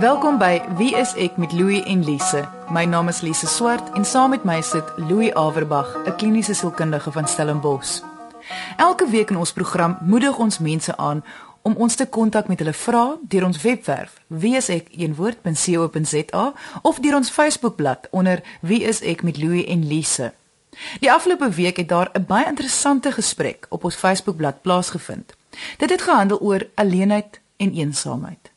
Welkom by Wie is ek met Louie en Lise. My naam is Lise Swart en saam met my sit Louie Averbag, 'n kliniese sielkundige van Stellenbosch. Elke week in ons program moedig ons mense aan om ons te kontak met hulle vrae deur ons webwerf wieisek.co.za of deur ons Facebookblad onder Wie is ek met Louie en Lise. Die afgelope week het daar 'n baie interessante gesprek op ons Facebookblad plaasgevind. Dit het gehandel oor alleenheid en eensaamheid.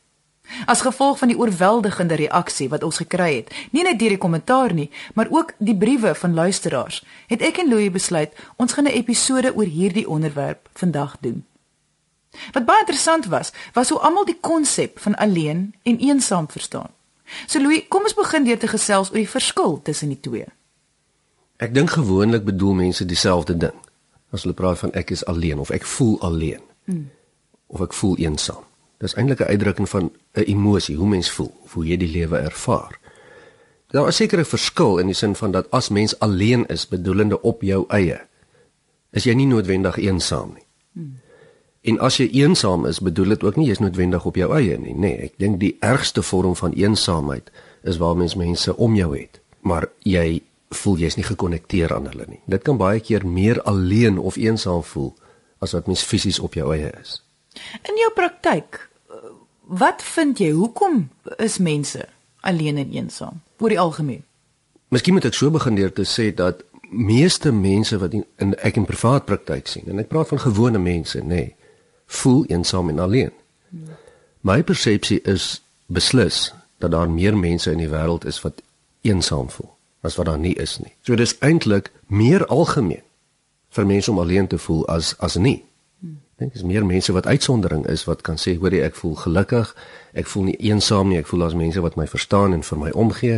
As gevolg van die oorweldigende reaksie wat ons gekry het, nie net deur die kommentaar nie, maar ook die briewe van luisteraars, het ek en Louie besluit ons gaan 'n episode oor hierdie onderwerp vandag doen. Wat baie interessant was, was hoe almal die konsep van alleen en eensaam verstaan. So Louis, kom ons begin deur te gesels oor die verskil tussen die twee. Ek dink gewoonlik bedoel mense dieselfde ding. As hulle praat van ek is alleen of ek voel alleen. Hmm. Of ek voel eensaam. Dis eintlik 'n uitdrukking van 'n emosie, hoe mens voel, hoe jy die lewe ervaar. Daar is seker 'n verskil in die sin van dat as mens alleen is, bedoelende op jou eie, is jy nie noodwendig eensaam nie. Hmm. En as jy eensaam is, bedoel dit ook nie jy's noodwendig op jou eie nie. Nee, ek dink die ergste vorm van eensaamheid is waar mens mense om jou het, maar jy voel jy's nie gekonnekteer aan hulle nie. Dit kan baie keer meer alleen of eensaam voel as wat mens fisies op jou eie is. In jou praktyk, wat vind jy hoekom is mense alleen en eensaam oor die algemeen? Miskien moet ek so begin deur te sê dat meeste mense wat in, in ek in privaat praktyk sien en ek praat van gewone mense, nê. Nee, voel eensaam en alleen. My persepsie is beslis dat daar meer mense in die wêreld is wat eensaam voel as wat daar nie is nie. So dis eintlik meer algemeen vir mense om alleen te voel as as nie. Ek dink dis meer mense wat uitsondering is wat kan sê hoor jy ek voel gelukkig, ek voel nie eensaam nie, ek voel as mense wat my verstaan en vir my omgee.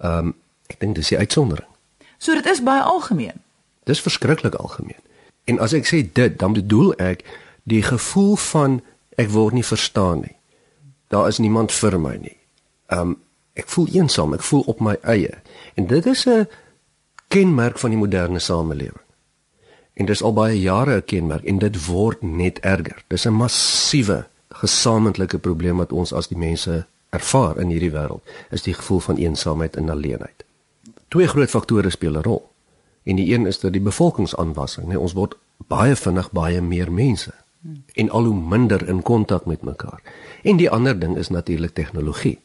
Ehm um, ek dink dis die uitsondering. So dit is baie algemeen. Dis verskriklik algemeen. En as ek sê dit, dan bedoel ek die gevoel van ek word nie verstaan nie. Daar is niemand vir my nie. Um ek voel eensaam, ek voel op my eie. En dit is 'n kenmerk van die moderne samelewing. En dit is al baie jare 'n kenmerk en dit word net erger. Dis 'n massiewe gesamentlike probleem wat ons as die mense ervaar in hierdie wêreld, is die gevoel van eensaamheid en alleenheid. Twee groot faktore speel 'n rol. En die een is dat die bevolkingsaanwassing, nee, ons word baie vinnig baie meer mense en al hoe minder in kontak met mekaar. En die ander ding is natuurlik tegnologie.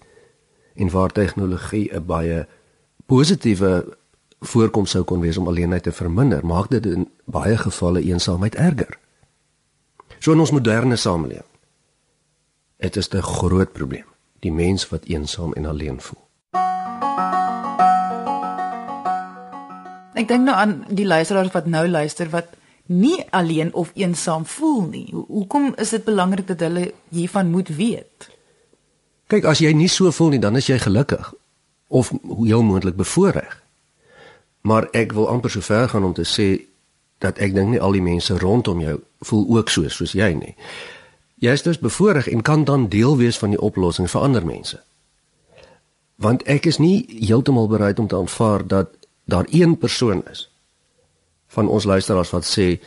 En waar tegnologie 'n baie positiewe voorkoms sou kon wees om alleenheid te verminder, maak dit in baie gevalle eensaamheid erger. So in ons moderne samelewing. Dit is 'n groot probleem, die mens wat eensaam en alleen voel. Ek dink nou aan die luisteraars wat nou luister wat nie alleen of eensaam voel nie. Hoekom is dit belangrik dat hulle hiervan moet weet? Kyk, as jy nie so voel nie, dan is jy gelukkig of heel moontlik bevoordeel. Maar ek wil amper so ver gaan om te sê dat ek dink nie al die mense rondom jou voel ook so soos jy nie. Jy is dus bevoordeel en kan dan deel wees van die oplossing vir ander mense. Want ek is nie heeltemal bereid om te aanvaar dat daar een persoon is van ons luisteraars wat sê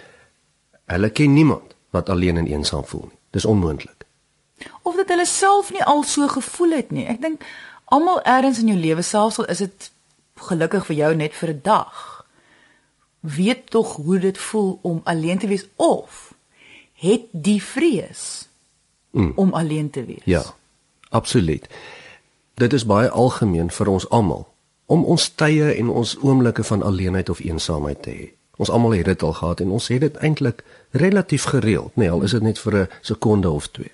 hulle ken niemand wat alleen en eensaam voel nie. Dis onmoontlik. Of dat hulle self nie al so gevoel het nie. Ek dink almal eers in jou lewe selfs al is dit gelukkig vir jou net vir 'n dag. Weet tog hoe dit voel om alleen te wees of het die vrees mm. om alleen te wees. Ja. Absoluut. Dit is baie algemeen vir ons almal om ons tye en ons oomblikke van alleenheid of eensaamheid te hê. Ons almal het dit al gehad en ons het dit eintlik relatief gereeld, nee, al is dit net vir 'n sekonde of twee.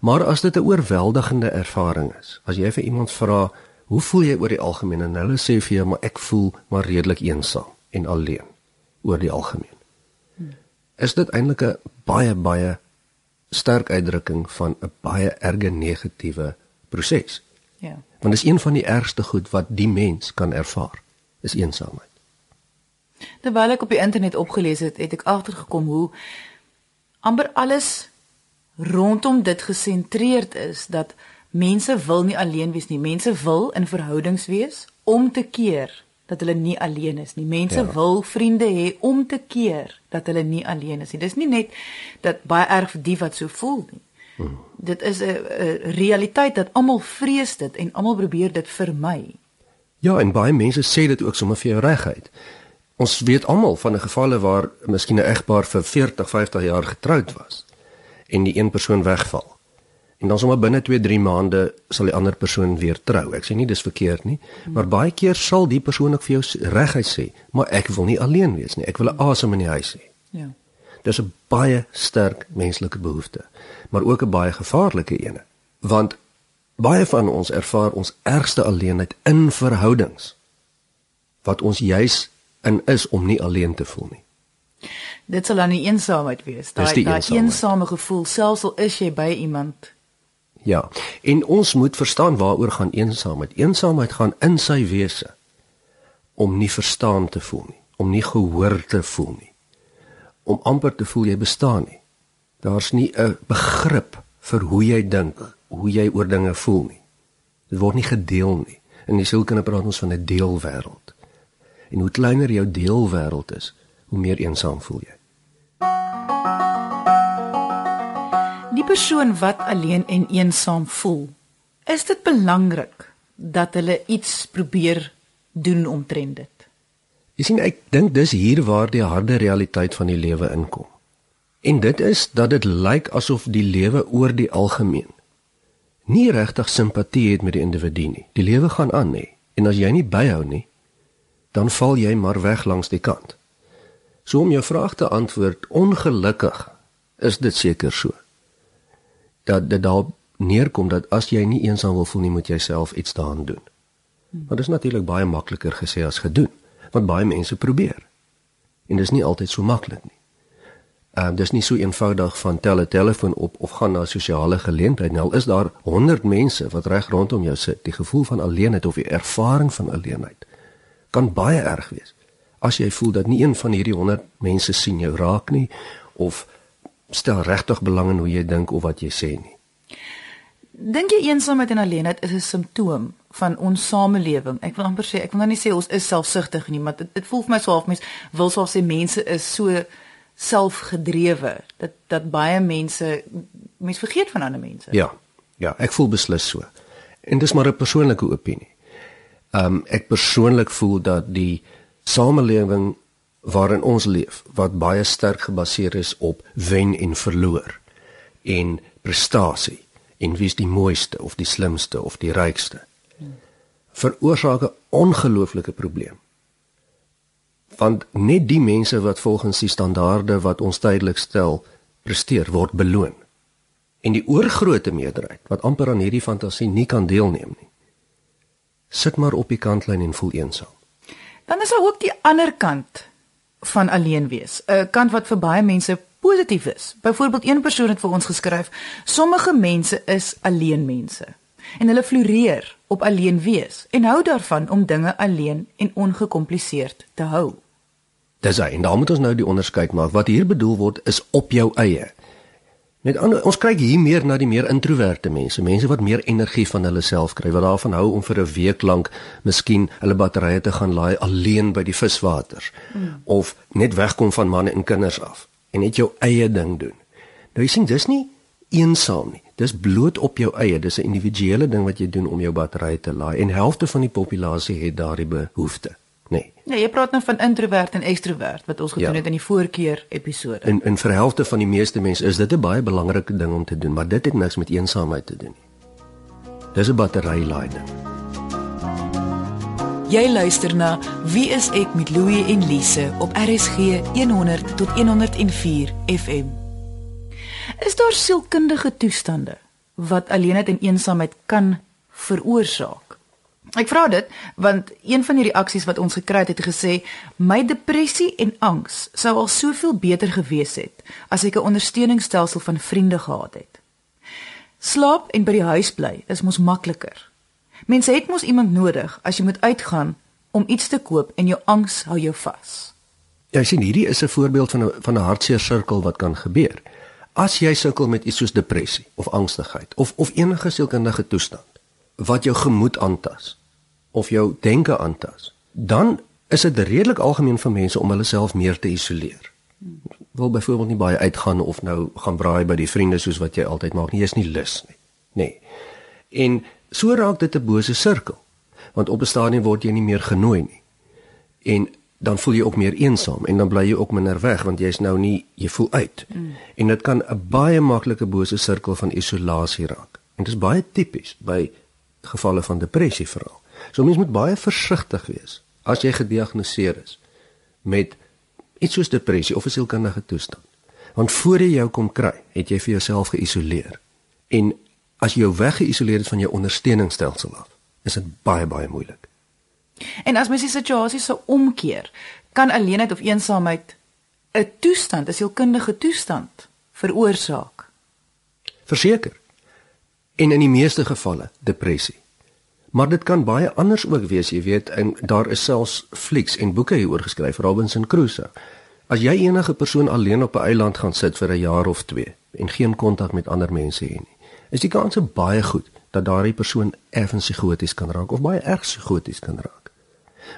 Maar as dit 'n oorweldigende ervaring is, as jy vir iemand vra, "Hoe voel jy oor die algemeen?" en hulle sê vir jou, "Maar ek voel maar redelik eensaam en alleen oor die algemeen." Is dit eintlik 'n baie baie sterk uitdrukking van 'n baie erge negatiewe proses. Ja. Want dit is een van die ergste goed wat die mens kan ervaar, is eensaamheid. Terwyl ek op die internet opgelees het, het ek agtergekom hoe amper alles rondom dit gesentreerd is dat mense wil nie alleen wees nie. Mense wil in verhoudings wees om te keer dat hulle nie alleen is nie. Mense ja. wil vriende hê om te keer dat hulle nie alleen is nie. Dis nie net dat baie erg vir die wat so voel nie. Hmm. Dit is 'n realiteit dat almal vrees dit en almal probeer dit vermy. Ja, en baie mense sê dit ook sommer vir jou reguit. Ons weet almal van 'n gevalle waar miskien 'n egpaar vir 40, 50 jaar getroud was en die een persoon wegval. En dan sommer binne 2-3 maande sal die ander persoon weer trou. Ek sê nie dis verkeerd nie, maar baie keer sal die persoon ook vir jou reguit sê, maar ek wil nie alleen wees nie. Ek wil 'n asem in die huis hê. Ja. Dis 'n baie sterk menslike behoefte, maar ook 'n baie gevaarlike een. Want baie van ons ervaar ons ergste alleenheid in verhoudings wat ons juis in is om nie alleen te voel nie. Dit sal dan die eensaamheid wees. Daai daai eensame gevoel selfs al is jy by iemand. Ja, en ons moet verstaan waaroor gaan eensaamheid. Eensaamheid gaan in sy wese om nie verstaan te voel nie, om nie gehoor te voel nie. Om amper te voel jy bestaan nie. Daar's nie 'n begrip vir hoe jy dink, hoe jy oor dinge voel nie. Dit word nie gedeel nie. In die sielkunde praat ons van 'n deelwêreld. En hoe kleiner jou deelwêreld is, hoe meer eensaam voel jy. Persoon wat alleen en eensaam voel, is dit belangrik dat hulle iets probeer doen omtrent dit. Jy sien ek dink dis hier waar die harde realiteit van die lewe inkom. En dit is dat dit lyk asof die lewe oor die algemeen nie regtig simpatie het met die individu nie. Die lewe gaan aan nê. En as jy nie byhou nie, dan val jy maar weg langs die kant. So om jou vraag te antwoord, ongelukkig is dit seker so. Dat dit daar neerkom dat as jy nie eensaam wil voel nie, moet jy self iets daaraan doen. Maar dit is natuurlik baie makliker gesê as gedoen, want baie mense probeer. En dit is nie altyd so maklik nie. Ehm uh, dis nie so eenvoudig van tel 'n telefoon op of gaan na sosiale geleentheid nie. Al is daar 100 mense wat reg rondom jou sit, die gevoel van alleenheid of die ervaring van alleenheid kan baie erg wees. As jy voel dat nie een van hierdie 100 mense sien jou raak nie of stel regtig belang in hoe jy dink of wat jy sê nie. Dink jy eensaamheid en alleenheid is 'n simptoom van ons samelewing? Ek wil amper sê, ek wil nou nie sê ons is selfsugtig nie, maar dit, dit voel vir my so half mens wil sou sê mense is so selfgedrewe dat dat baie mense mense vergeet van ander mense. Ja. Ja, ek voel beslis so. En dis maar 'n persoonlike opinie. Ehm um, ek persoonlik voel dat die samelewing waarin ons leef wat baie sterk gebaseer is op wen en verloor en prestasie en wie is die mooiste of die slimste of die rykste veroorsaak 'n ongelooflike probleem. Want net die mense wat volgens die standaarde wat ons tydelik stel presteer word beloon. En die oorgrootste meerderheid wat amper aan hierdie fantasie nie kan deelneem nie sit maar op die kantlyn en voel eensaam. Dan is daar ook die ander kant van alleen wees 'n kant wat vir baie mense positief is byvoorbeeld een persoon het vir ons geskryf sommige mense is alleen mense en hulle floreer op alleen wees en hou daarvan om dinge alleen en ongekompliseerd te hou Dis hy en daar moet ons nou die onderskeid maak. Wat hier bedoel word is op jou eie. Met ander ons kyk hier meer na die meer introverte mense, mense wat meer energie van hulle self kry, wat daarvan hou om vir 'n week lank miskien hulle batterye te gaan laai alleen by die viswaters mm. of net wegkom van manne en kinders af en net jou eie ding doen. Nou jy sien dis nie eensaam nie. Dis bloot op jou eie. Dis 'n individuele ding wat jy doen om jou batterye te laai en helfte van die populasie het daardie behoefte. Nee. Nee, jy praat nou van introvert en ekstrovert wat ons gedoen ja. het in die voorkeur episode. In in vir helfte van die meeste mense is dit 'n baie belangrike ding om te doen, maar dit het niks met eensaamheid te doen nie. Dis 'n batterylaaider. Jy luister na Wie is ek met Louie en Lise op RSG 100 tot 104 FM. Is daar sielkundige toestande wat alleenheid en eensaamheid kan veroorsaak? Ek vra dit want een van die reaksies wat ons gekry het het gesê my depressie en angs sou al soveel beter gewees het as ek 'n ondersteuningsstelsel van vriende gehad het. Slaap en by die huis bly is mos makliker. Mense het mos iemand nodig as jy moet uitgaan om iets te koop en jou angs hou jou vas. Ja, sien hierdie is 'n voorbeeld van 'n van 'n hartseer sirkel wat kan gebeur. As jy sukkel met iets soos depressie of angstigheid of of enige sielkundige toestand wat jou gemoed aantas of jou denke aantas, dan is dit redelik algemeen vir mense om hulle self meer te isoleer. wil byvoorbeeld nie baie uitgaan of nou gaan braai by die vriende soos wat jy altyd maak nie. Jy's nie lus nie. Nee. En so raak dit 'n bose sirkel. Want op 'n stadium word jy nie meer genooi nie. En dan voel jy ook meer eensaam en dan bly jy ook minder weg want jy's nou nie jy voel uit. Mm. En dit kan 'n baie maklike bose sirkel van isolasie raak. En dit is baie tipies by gevalle van depressie veral. So mens moet baie versigtig wees as jy gediagnoseer is met iets soos depressie of 'n sielkundige toestand. Want voor jy jou kom kry, het jy vir jouself geïsoleer. En as jy jou weggeïsoleer het van jou ondersteuningsstelsel af, is dit baie baie moeilik. En as mens die situasie sou omkeer, kan alleenheid of eensaamheid 'n toestand, 'n sielkundige toestand veroorsaak. Verseker. En in die meeste gevalle depressie. Maar dit kan baie anders ook wees, jy weet, en daar is selfs flieks en boeke hieroor geskryf, Robinson Crusoe. As jy enige persoon alleen op 'n eiland gaan sit vir 'n jaar of 2 en geen kontak met ander mense hê nie, is die kans baie goed dat daardie persoon effens psigoties kan raak of baie erg psigoties kan raak.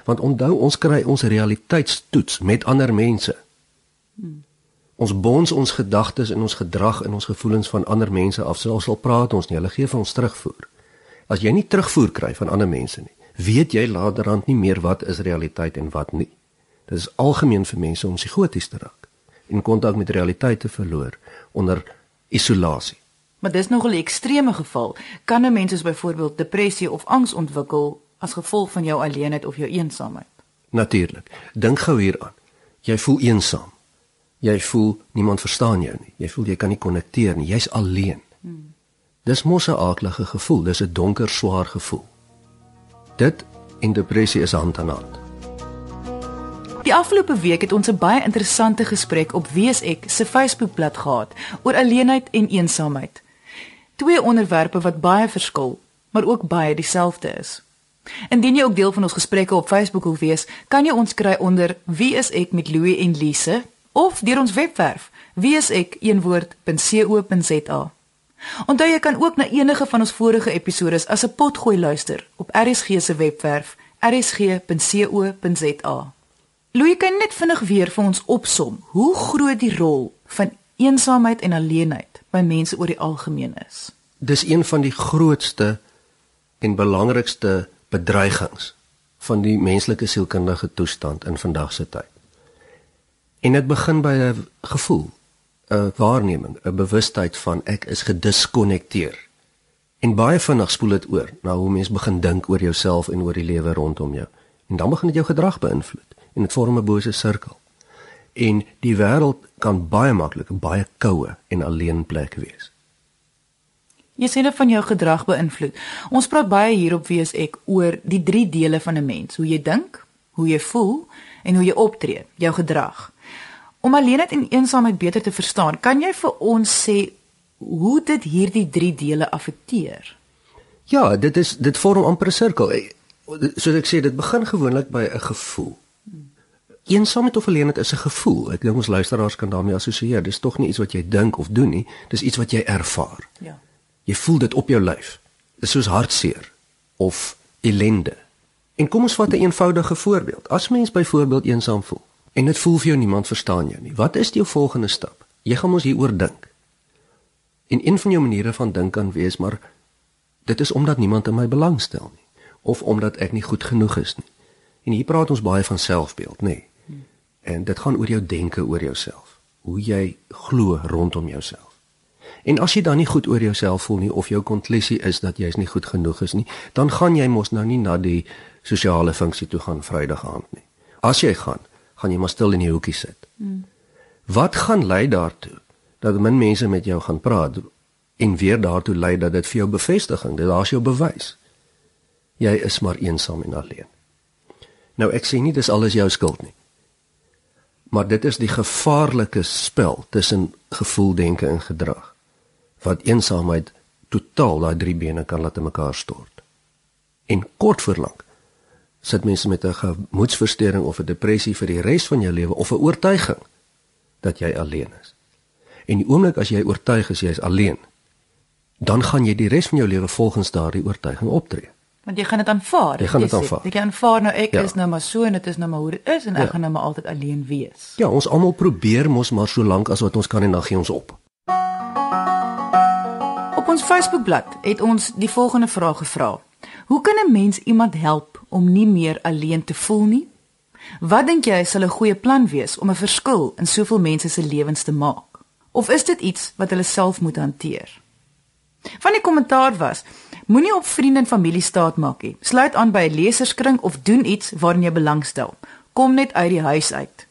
Want onthou ons kry ons realiteitstoets met ander mense. Hmm. Ons bonds ons gedagtes en ons gedrag en ons gevoelens van ander mense af. Selfs al praat ons nie, hulle gee vir ons terugvoer. As jy nie terugvoer kry van ander mense nie, weet jy laterand nie meer wat is realiteit en wat nie. Dit is algemeen vir mense om psigoties te raak en kontak met realiteit te verloor onder isolasie. Maar dis nogal 'n ekstreme geval. Kan 'n mens byvoorbeeld depressie of angs ontwikkel as gevolg van jou alleenheid of jou eensaamheid? Natuurlik. Dink gou hieraan. Jy voel eensaam. Jy voel niemand verstaan jou nie. Jy voel jy kan nie konnekteer nie. Jy's alleen. Hmm. Dis mos 'n aardige gevoel. Dis 'n donker, swaar gevoel. Dit en depressie is hand aan hand. Die afgelope week het ons 'n baie interessante gesprek op Wees ek se Facebookblad gehad oor alleenheid en eensaamheid. Twee onderwerpe wat baie verskil, maar ook baie dieselfde is. Indien jy ook deel van ons gesprekke op Facebook wil wees, kan jy ons kry onder Wie is ek met Louie en Lise of deur ons webwerf wieisek.co.za. Onthou jy kan ook na enige van ons vorige episode as 'n potgooi luister op RSG se webwerf rsg.co.za. Louis kan net vinnig weer vir ons opsom hoe groot die rol van eensaamheid en alleenheid by mense oor die algemeen is. Dis een van die grootste en belangrikste bedreigings van die menslike sielkundige toestand in vandag se tyd. En dit begin by 'n gevoel, 'n waarneming, 'n bewustheid van ek is gediskonnekteer. En baie vinnig spoel dit oor na hoe mens begin dink oor jouself en oor die lewe rondom jou. En dan begin dit jou gedrag beïnvloed en dit vorm 'n bose sirkel. En die wêreld kan baie maklik 'n baie koue en alleen plek wees. Jy sê net van jou gedrag beïnvloed. Ons praat baie hierop wees ek oor die drie dele van 'n mens: hoe jy dink, hoe jy voel en hoe jy optree, jou gedrag. Om alleenheid en eensaamheid beter te verstaan, kan jy vir ons sê hoe dit hierdie drie dele affekteer? Ja, dit is dit vorm amper 'n sirkel. Soos ek sê, dit begin gewoonlik by 'n gevoel. Eensaamheid of alleenheid is 'n gevoel. Ek dink ons luisteraars kan daarmee assosieer. Dis tog nie iets wat jy dink of doen nie, dis iets wat jy ervaar. Ja. Jy voel dit op jou lyf. Dis soos hartseer of ellende. En kom ons vat 'n eenvoudige voorbeeld. As mens byvoorbeeld eensaam voel en dit voel vir jou niemand verstaan jou nie, wat is jou volgende stap? Jy gaan mos hieroor dink. En een van jou maniere van dink kan wees, maar dit is omdat niemand in my belangstel nie of omdat ek nie goed genoeg is nie. En hier praat ons baie van selfbeeld, nê. En dit gaan oor jou denke oor jouself, hoe jy glo rondom jouself. En as jy dan nie goed oor jouself voel nie of jou konklusie is dat jy is nie goed genoeg is nie, dan gaan jy mos nou nie na die sosiale funksie toe gaan Vrydag aand nie. As jy gaan, gaan jy maar stil in die hoekie sit. Hmm. Wat gaan lei daartoe dat min mense met jou gaan praat en weer daartoe lei dat dit vir jou bevestiging, dit daar's jou bewys. Jy is maar eensaam en alleen. Nou ek sê nie dis alles jou skuld nie. Maar dit is die gevaarlike spel tussen gevoel, denke en gedrag wat eensaamheid totaal daai drie bene kan laat in mekaar stort. En kort voor lank sit mense met 'n gemoedsversteuring of 'n depressie vir die res van jou lewe of 'n oortuiging dat jy alleen is. En die oomblik as jy oortuig is jy is alleen, dan gaan jy die res van jou lewe volgens daardie oortuiging optree. Want jy gaan dit aanvaar. Jy gaan dit aanvaar. Jy aanvaar nou ek Ja. is nou maar so en dit is nou maar hoe dit is en ek Ja. gaan nou maar altyd alleen wees. Ja, ons almal probeer mos maar so lank as wat ons kan en dan gee ons op. Op ons Facebookblad het ons die volgende vraag gevra: Hoe kan 'n mens iemand help om nie meer alleen te voel nie? Wat dink jy sal 'n goeie plan wees om 'n verskil in soveel mense se lewens te maak? Of is dit iets wat hulle self moet hanteer? Van die kommentaar was: Moenie op vriende en familie staat maak nie. Sluit aan by 'n leserskring of doen iets waarin jy belangstel. Kom net uit die huis uit.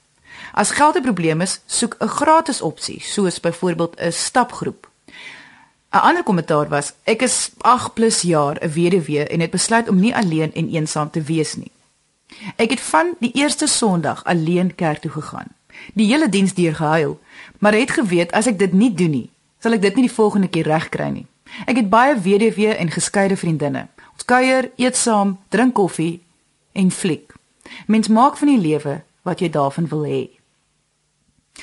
As geld 'n probleem is, soek 'n gratis opsie, soos byvoorbeeld 'n stapgroep 'n Ander kommentaar was: Ek is 8 plus jaar 'n weduwee en het besluit om nie alleen en eensaam te wees nie. Ek het van die eerste Sondag alleen kerk toe gegaan. Die hele diens deur gehuil, maar het geweet as ek dit nie doen nie, sal ek dit nie die volgende keer regkry nie. Ek het baie weduwee en geskeide vriendinne. Ons kuier, eet saam, drink koffie en fliek. Mens maak van die lewe wat jy daarvan wil hê.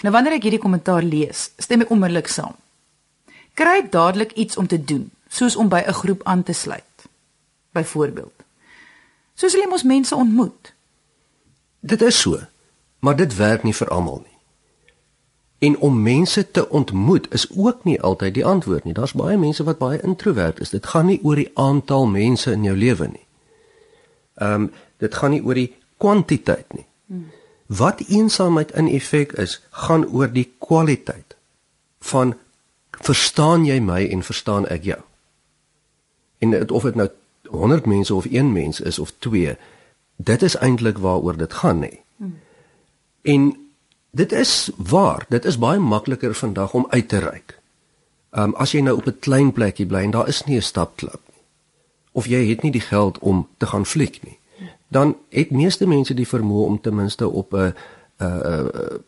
Nou wanneer ek hierdie kommentaar lees, stem ek onmiddellik saam. Kry dadelik iets om te doen, soos om by 'n groep aan te sluit. Byvoorbeeld. Soos hulle mos mense ontmoet. Dit is so, maar dit werk nie vir almal nie. En om mense te ontmoet is ook nie altyd die antwoord nie. Daar's baie mense wat baie introwert is. Dit gaan nie oor die aantal mense in jou lewe nie. Ehm um, dit gaan nie oor die kwantiteit nie. Wat eensaamheid in effek is, gaan oor die kwaliteit van verstaan jy my en verstaan ek jou. En dit, of dit nou 100 mense of 1 mens is of 2, dit is eintlik waaroor dit gaan nê. En dit is waar, dit is baie makliker vandag om uit te reik. Um as jy nou op 'n klein plekkie bly en daar is nie 'n stapklub nie. Of jy het nie die geld om te gaan fliek nie. Dan het meeste mense die vermoë om ten minste op 'n 'n 'n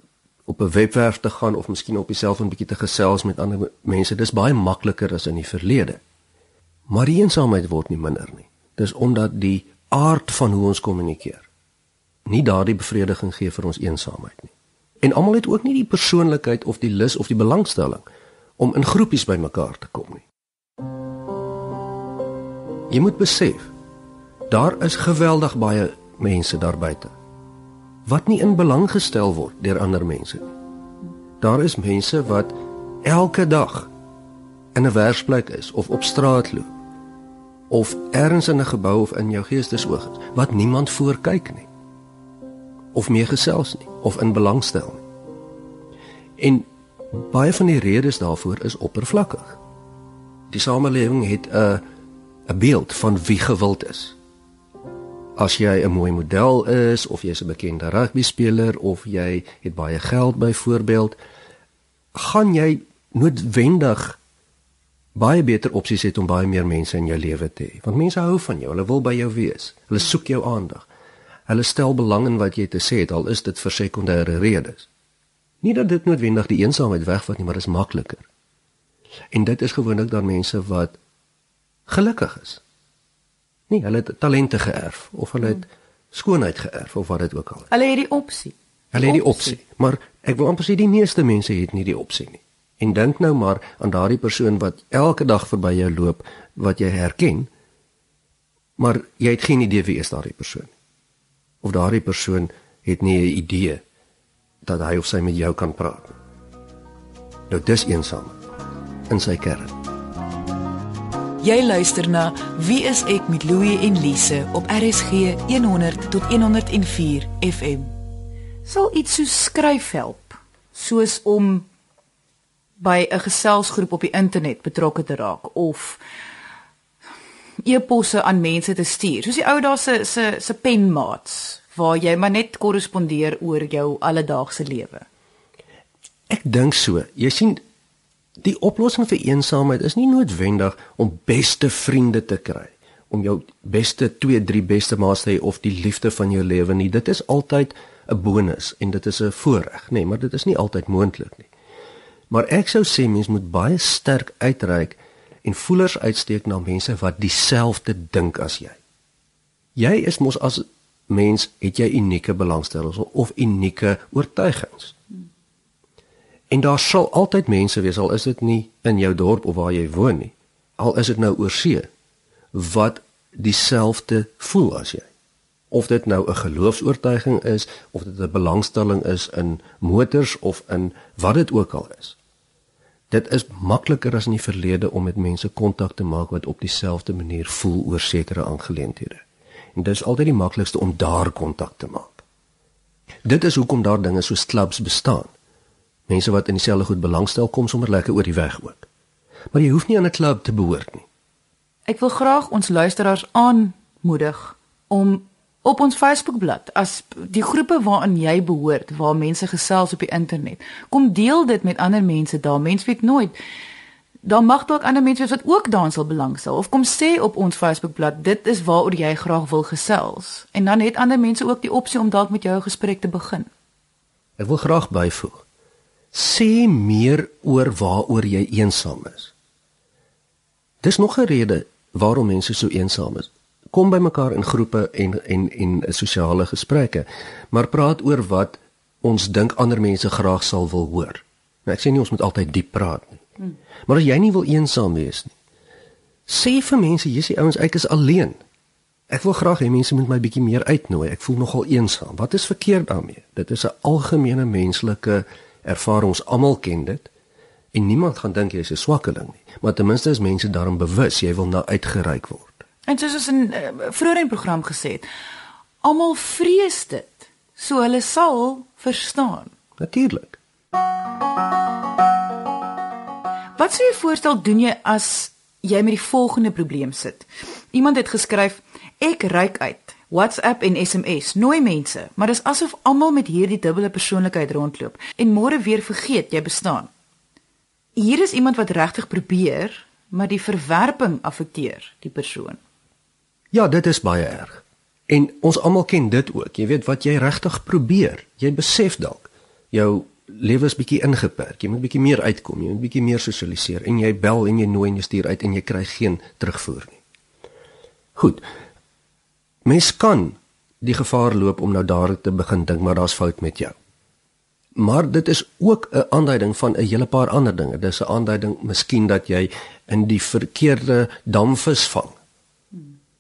op 'n webwerf te gaan of miskien op jouself 'n bietjie te gesels met ander mense. Dis baie makliker as in die verlede. Maar die eensaamheid word nie minder nie. Dis omdat die aard van hoe ons kommunikeer nie daardie bevrediging gee vir ons eensaamheid nie. En almal het ook nie die persoonlikheid of die lus of die belangstelling om in groepies bymekaar te kom nie. Jy moet besef daar is geweldig baie mense daar buite wat nie in belang gestel word deur ander mense nie. Daar is mense wat elke dag in 'n werksplek is of op straat loop of ergens in 'n gebou of in jou geestesoog is wat niemand voorkyk nie of mee gesels nie of in belang stel nie. En baie van die redes daarvoor is oppervlakkig. Die samelewing het 'n 'n beeld van wie gewild is. As jy 'n mooi model is of jy's 'n bekende rugby speler of jy het baie geld byvoorbeeld, gaan jy noodwendig baie beter opsies het om baie meer mense in jou lewe te hê. Want mense hou van jou, hulle wil by jou wees. Hulle soek jou aandag. Hulle stel belang in wat jy te sê het al is dit vir sekondêre redes. Nie dat dit noodwendig die eensaamheid wegvat nie, maar dit is makliker. En dit is gewoonlik dan mense wat gelukkig is. Nee, hulle het talente geërf of hulle het skoonheid geërf of wat dit ook al is. Hulle het die opsie. Hulle het die opsie, maar ek wil amper sê die meeste mense het nie die opsie nie. En dink nou maar aan daardie persoon wat elke dag verby jou loop wat jy herken, maar jy het geen idee wie is daardie persoon nie. Of daardie persoon het nie 'n idee dat hy of sy met jou kan praat. Nou dis eensaam in sy kern. Jy luister na Wie is ek met Louie en Lise op RSG 100 tot 104 FM. Sal iets so skryf help, soos om by 'n geselsgroep op die internet betrokke te raak of e-posse aan mense te stuur, soos die ou daar se se se penmaats waar jy maar net korrespondeer oor jou alledaagse lewe. Ek dink so. Jy sien die oplossing vir eensaamheid is nie noodwendig om beste vriende te kry, om jou beste 2, 3 beste maats te hê of die liefde van jou lewe nie. Dit is altyd 'n bonus en dit is 'n voorreg, nê, nee, maar dit is nie altyd moontlik nie. Maar ek sou sê mens moet baie sterk uitreik en voelers uitsteek na mense wat dieselfde dink as jy. Jy is mos as mens het jy unieke belangstellings of unieke oortuigings. En daar sal altyd mense wees al is dit nie in jou dorp of waar jy woon nie. Al is dit nou oor see wat dieselfde voel as jy. Of dit nou 'n geloofs-oortuiging is of dit 'n belangstelling is in motors of in wat dit ook al is. Dit is makliker as in die verlede om met mense kontak te maak wat op dieselfde manier voel oor sekere aangeleenthede. En dit is altyd die maklikste om daar kontak te maak. Dit is hoekom daar dinge soos clubs bestaan. Mense wat in dieselfde goed belangstel kom sommer lekker oor die weg ook. Maar jy hoef nie aan 'n klub te behoort nie. Ek wil graag ons luisteraars aanmoedig om op ons Facebookblad as die groepe waaraan jy behoort, waar mense gesels op die internet, kom deel dit met ander mense daar. Mense weet nooit dan mag dalk ander mense wat ook daarin sal belangstel of kom sê op ons Facebookblad dit is waaroor jy graag wil gesels en dan het ander mense ook die opsie om dalk met jou 'n gesprek te begin. Ek wil graag byvoeg. Sê meer oor waaroor jy eensaam is. Dis nog 'n rede waarom mense so eensaam is. Kom by mekaar in groepe en en en sosiale gesprekke, maar praat oor wat ons dink ander mense graag sal wil hoor. Nou ek sê nie ons moet altyd diep praat nie. Hmm. Maar as jy nie wil eensaam wees nie, sê vir mense jy's die ouens ek is alleen. Ek wil graag hê mense moet my bietjie meer uitnooi. Ek voel nogal eensaam. Wat is verkeerd daarmee? Dit is 'n algemene menslike ervaring. Ons almal ken dit. En niemand gaan dink jy's 'n swakkeling nie. Maar ten minste is mense daarom bewus jy wil na uitgereik word. En soos ons in uh, vroeër in program gesê het, almal vrees dit. So hulle sal verstaan. Natuurlik. Wat sou jy voorstel doen jy as jy met die volgende probleem sit? Iemand het geskryf: "Ek reik uit WhatsApp en SMS, nooi mense, maar dis asof almal met hierdie dubbele persoonlikheid rondloop en môre weer vergeet jy bestaan." Hier is iemand wat regtig probeer, maar die verwerping affekteer die persoon. Ja, dit is baie erg. En ons almal ken dit ook. Jy weet wat jy regtig probeer. Jy besef dalk jou lewe is bietjie ingeperk. Jy moet bietjie meer uitkom, jy moet bietjie meer sosialiseer en jy bel en jy nooi en jy stuur uit en jy kry geen terugvoer nie. Goed. Mens kan die gevaar loop om nou daar te begin dink maar daar's fout met jou. Maar dit is ook 'n aanduiding van 'n hele paar ander dinge. Dis 'n aanduiding miskien dat jy in die verkeerde damvis vang.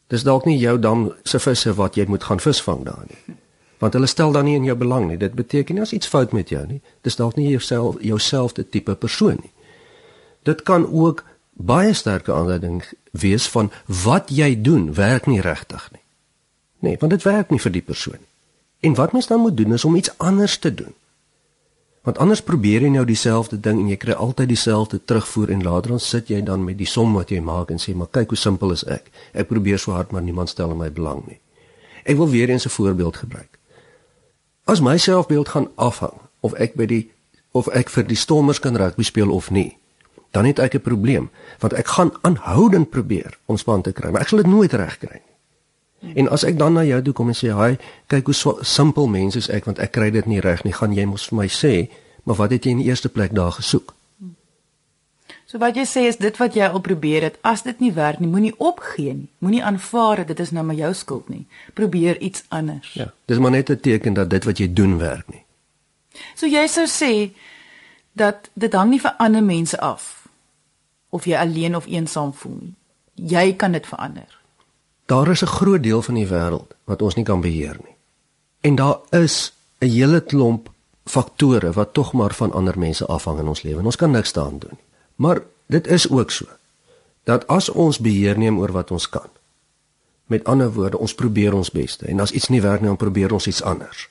Dis dalk nie jou dam se visse wat jy moet gaan visvang daar nie want hulle stel dan nie in jou belang nie. Dit beteken nie as iets fout met jou nie. Dis dalk nie jouself jouselfde tipe persoon nie. Dit kan ook baie sterke aanduiding wees van wat jy doen werk nie regtig nie. Nee, want dit werk nie vir die persoon. En wat mens dan moet doen is om iets anders te doen. Want anders probeer jy nou dieselfde ding en jy kry altyd dieselfde terugvoer en later dan sit jy dan met die som wat jy maak en sê maar kyk hoe simpel is ek. Ek probeer so hard maar niemand stel in my belang nie. Ek wil weer eens 'n voorbeeld gebruik. As my selfbeeld gaan afhang of ek by die of ek vir die Stormers kan rugby speel of nie, dan het ek 'n probleem, want ek gaan aanhoudend probeer om span te kry, maar ek sal dit nooit regkry nie. En as ek dan na jou toe kom en sê, "Haai, kyk hoe so simpel mens is ek want ek kry dit nie reg nie," gaan jy mos vir my sê, "Maar wat het jy in die eerste plek daar gesoek?" So wat jy sê is dit wat jy al probeer het, as dit nie werk nie, moenie opgee nie. Moenie aanvaar dit is nou maar jou skuld nie. Probeer iets anders. Ja, dis maar net 'n teken dat dit wat jy doen werk nie. So jy sou sê dat dit hang nie vir ander mense af of jy alleen of eensaam voel nie. Jy kan dit verander. Daar is 'n groot deel van die wêreld wat ons nie kan beheer nie. En daar is 'n hele klomp faktore wat tog maar van ander mense afhang in ons lewe. Ons kan niks daaraan doen nie. Maar dit is ook so dat as ons beheer neem oor wat ons kan. Met ander woorde, ons probeer ons beste en as iets nie werk nie, dan probeer ons iets anders.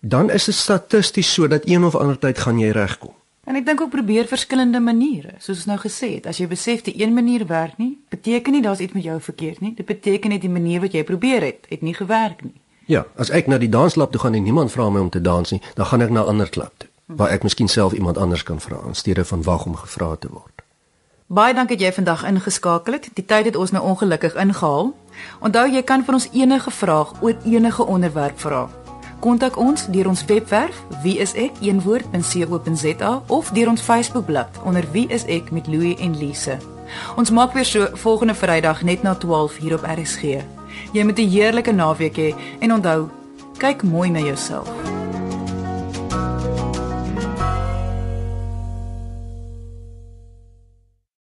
Dan is dit statisties so dat een of ander tyd gaan jy regkom. En ek dink ook probeer verskillende maniere, soos ons nou gesê het. As jy besef die een manier werk nie, beteken nie daar's iets met jou verkeerd nie. Dit beteken net die manier wat jy probeer het, het nie gewerk nie. Ja, as ek na die danslab toe gaan en niemand vra my om te dans nie, dan gaan ek na 'n ander klub toe waar ek miskien self iemand anders kan vra in steede van wag om gevra te word. Baie dankie dat jy vandag ingeskakel het. Die tyd het ons nou ongelukkig ingehaal. Onthou jy kan vir ons enige vraag oor enige onderwerp vra. Kontak ons deur ons webwerf wieisek.co.za of deur ons Facebookblad onder wieisek met Louie en Lise. Ons maak weer so volgende Vrydag net na 12 hier op RSG. Jy moet 'n heerlike naweek hê en onthou, kyk mooi na jouself.